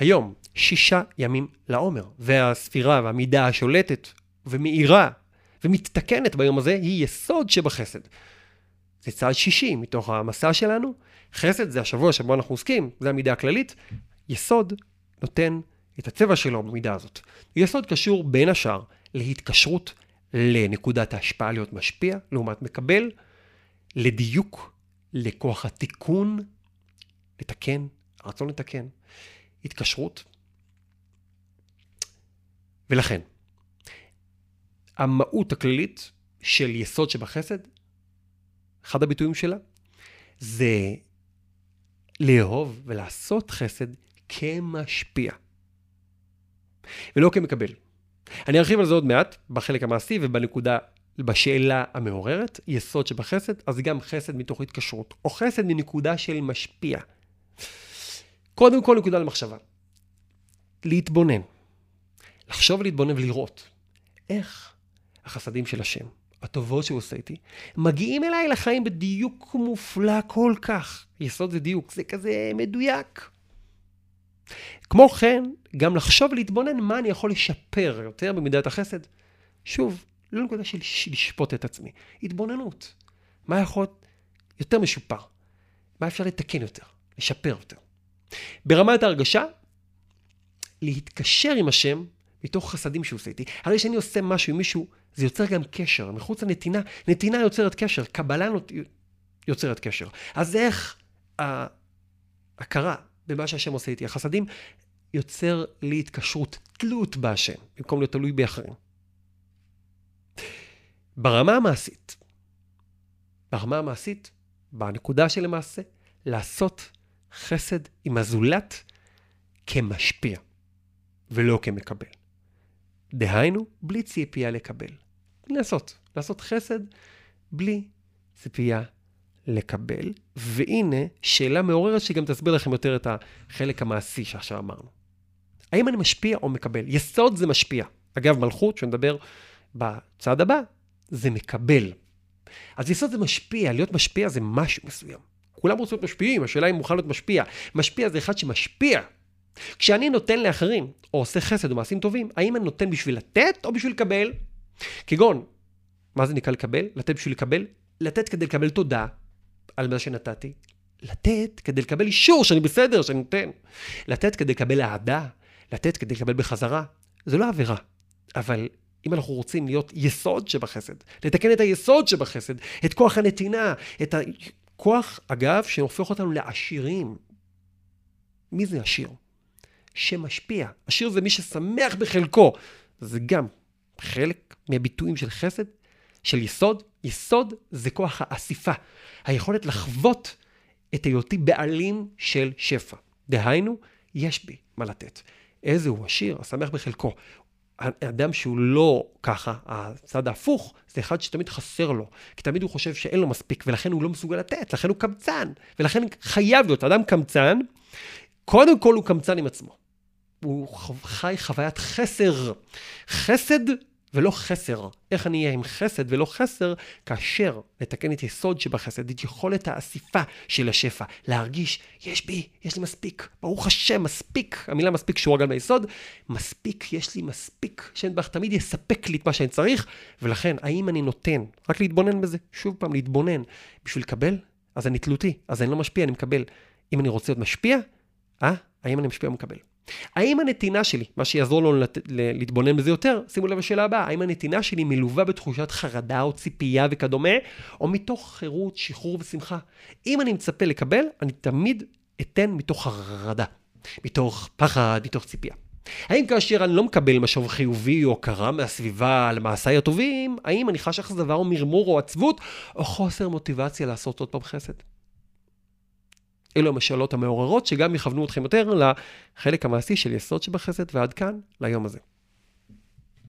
היום, שישה ימים לעומר, והספירה והמידה השולטת ומאירה ומתתקנת ביום הזה היא יסוד שבחסד. זה צעד שישי מתוך המסע שלנו. חסד זה השבוע שבו אנחנו עוסקים, זה המידה הכללית. יסוד נותן את הצבע שלו במידה הזאת. יסוד קשור בין השאר להתקשרות לנקודת ההשפעה להיות משפיע, לעומת מקבל, לדיוק, לכוח התיקון, לתקן, הרצון לתקן, התקשרות. ולכן, המהות הכללית של יסוד שבחסד, אחד הביטויים שלה, זה לאהוב ולעשות חסד כמשפיע, ולא כמקבל. אני ארחיב על זה עוד מעט, בחלק המעשי ובנקודה, בשאלה המעוררת, יסוד שבחסד, אז גם חסד מתוך התקשרות, או חסד מנקודה של משפיע. קודם כל נקודה למחשבה. להתבונן. לחשוב ולהתבונן ולראות איך החסדים של השם, הטובות שהוא עושה איתי, מגיעים אליי לחיים בדיוק מופלא כל כך. יסוד זה דיוק, זה כזה מדויק. כמו כן, גם לחשוב ולהתבונן מה אני יכול לשפר יותר במידת החסד. שוב, לא נקודה של לשפוט את עצמי, התבוננות. מה יכול להיות יותר משופר? מה אפשר לתקן יותר, לשפר יותר? ברמת ההרגשה, להתקשר עם השם מתוך חסדים שהוא עושה איתי. הרי כשאני עושה משהו עם מישהו, זה יוצר גם קשר. מחוץ לנתינה, נתינה יוצרת קשר, קבלה יוצרת קשר. אז איך ההכרה במה שהשם עושה איתי, החסדים, יוצר לי התקשרות, תלות בהשם, במקום להיות תלוי באחרים. ברמה המעשית, ברמה המעשית, בנקודה שלמעשה, לעשות חסד עם הזולת כמשפיע, ולא כמקבל. דהיינו, בלי ציפייה לקבל. לעשות, לעשות חסד בלי ציפייה לקבל. והנה, שאלה מעוררת שגם תסביר לכם יותר את החלק המעשי שעכשיו אמרנו. האם אני משפיע או מקבל? יסוד זה משפיע. אגב, מלכות, שנדבר בצד הבא, זה מקבל. אז יסוד זה משפיע, להיות משפיע זה משהו מסוים. כולם רוצים להיות משפיעים, השאלה אם מוכן להיות משפיע. משפיע זה אחד שמשפיע. כשאני נותן לאחרים, או עושה חסד או מעשים טובים, האם אני נותן בשביל לתת או בשביל לקבל? כגון, מה זה נקרא לקבל? לתת בשביל לקבל? לתת כדי לקבל תודה על מה שנתתי. לתת כדי לקבל אישור שאני בסדר, שאני נותן. לתת כדי לקבל אהדה. לתת כדי לקבל בחזרה. זה לא עבירה. אבל אם אנחנו רוצים להיות יסוד שבחסד, לתקן את היסוד שבחסד, את כוח הנתינה, את הכוח, אגב, שהופך אותנו לעשירים. מי זה עשיר? שמשפיע. עשיר זה מי ששמח בחלקו. זה גם חלק מהביטויים של חסד, של יסוד. יסוד זה כוח האסיפה, היכולת לחוות את היותי בעלים של שפע. דהיינו, יש בי מה לתת. איזה הוא עשיר, השמח בחלקו. אדם שהוא לא ככה, הצד ההפוך, זה אחד שתמיד חסר לו. כי תמיד הוא חושב שאין לו מספיק, ולכן הוא לא מסוגל לתת, לכן הוא קמצן. ולכן חייב להיות. אדם קמצן, קודם כל הוא קמצן עם עצמו. הוא חי חוויית חסר. חסד ולא חסר. איך אני אהיה עם חסד ולא חסר, כאשר נתקן את יסוד שבחסד, את יכולת האסיפה של השפע, להרגיש, יש בי, יש לי מספיק, ברוך השם, מספיק, המילה מספיק קשורה גם ליסוד, מספיק, יש לי מספיק, שנדבך תמיד יספק לי את מה שאני צריך, ולכן, האם אני נותן, רק להתבונן בזה, שוב פעם, להתבונן, בשביל לקבל, אז אני תלותי, אז אני לא משפיע, אני מקבל. אם אני רוצה להיות משפיע, אה, האם אני משפיע או מקבל? האם הנתינה שלי, מה שיעזור לנו לת... להתבונן בזה יותר, שימו לב לשאלה הבאה, האם הנתינה שלי מלווה בתחושת חרדה או ציפייה וכדומה, או מתוך חירות, שחרור ושמחה? אם אני מצפה לקבל, אני תמיד אתן מתוך חרדה, מתוך פחד, מתוך ציפייה. האם כאשר אני לא מקבל משוב חיובי או הכרה מהסביבה על מעשיי הטובים, האם אני חש אכזבה או מרמור או עצבות, או חוסר מוטיבציה לעשות עוד פעם חסד? אלו המשאלות המעוררות שגם יכוונו אתכם יותר לחלק המעשי של יסוד שבחסד ועד כאן ליום הזה.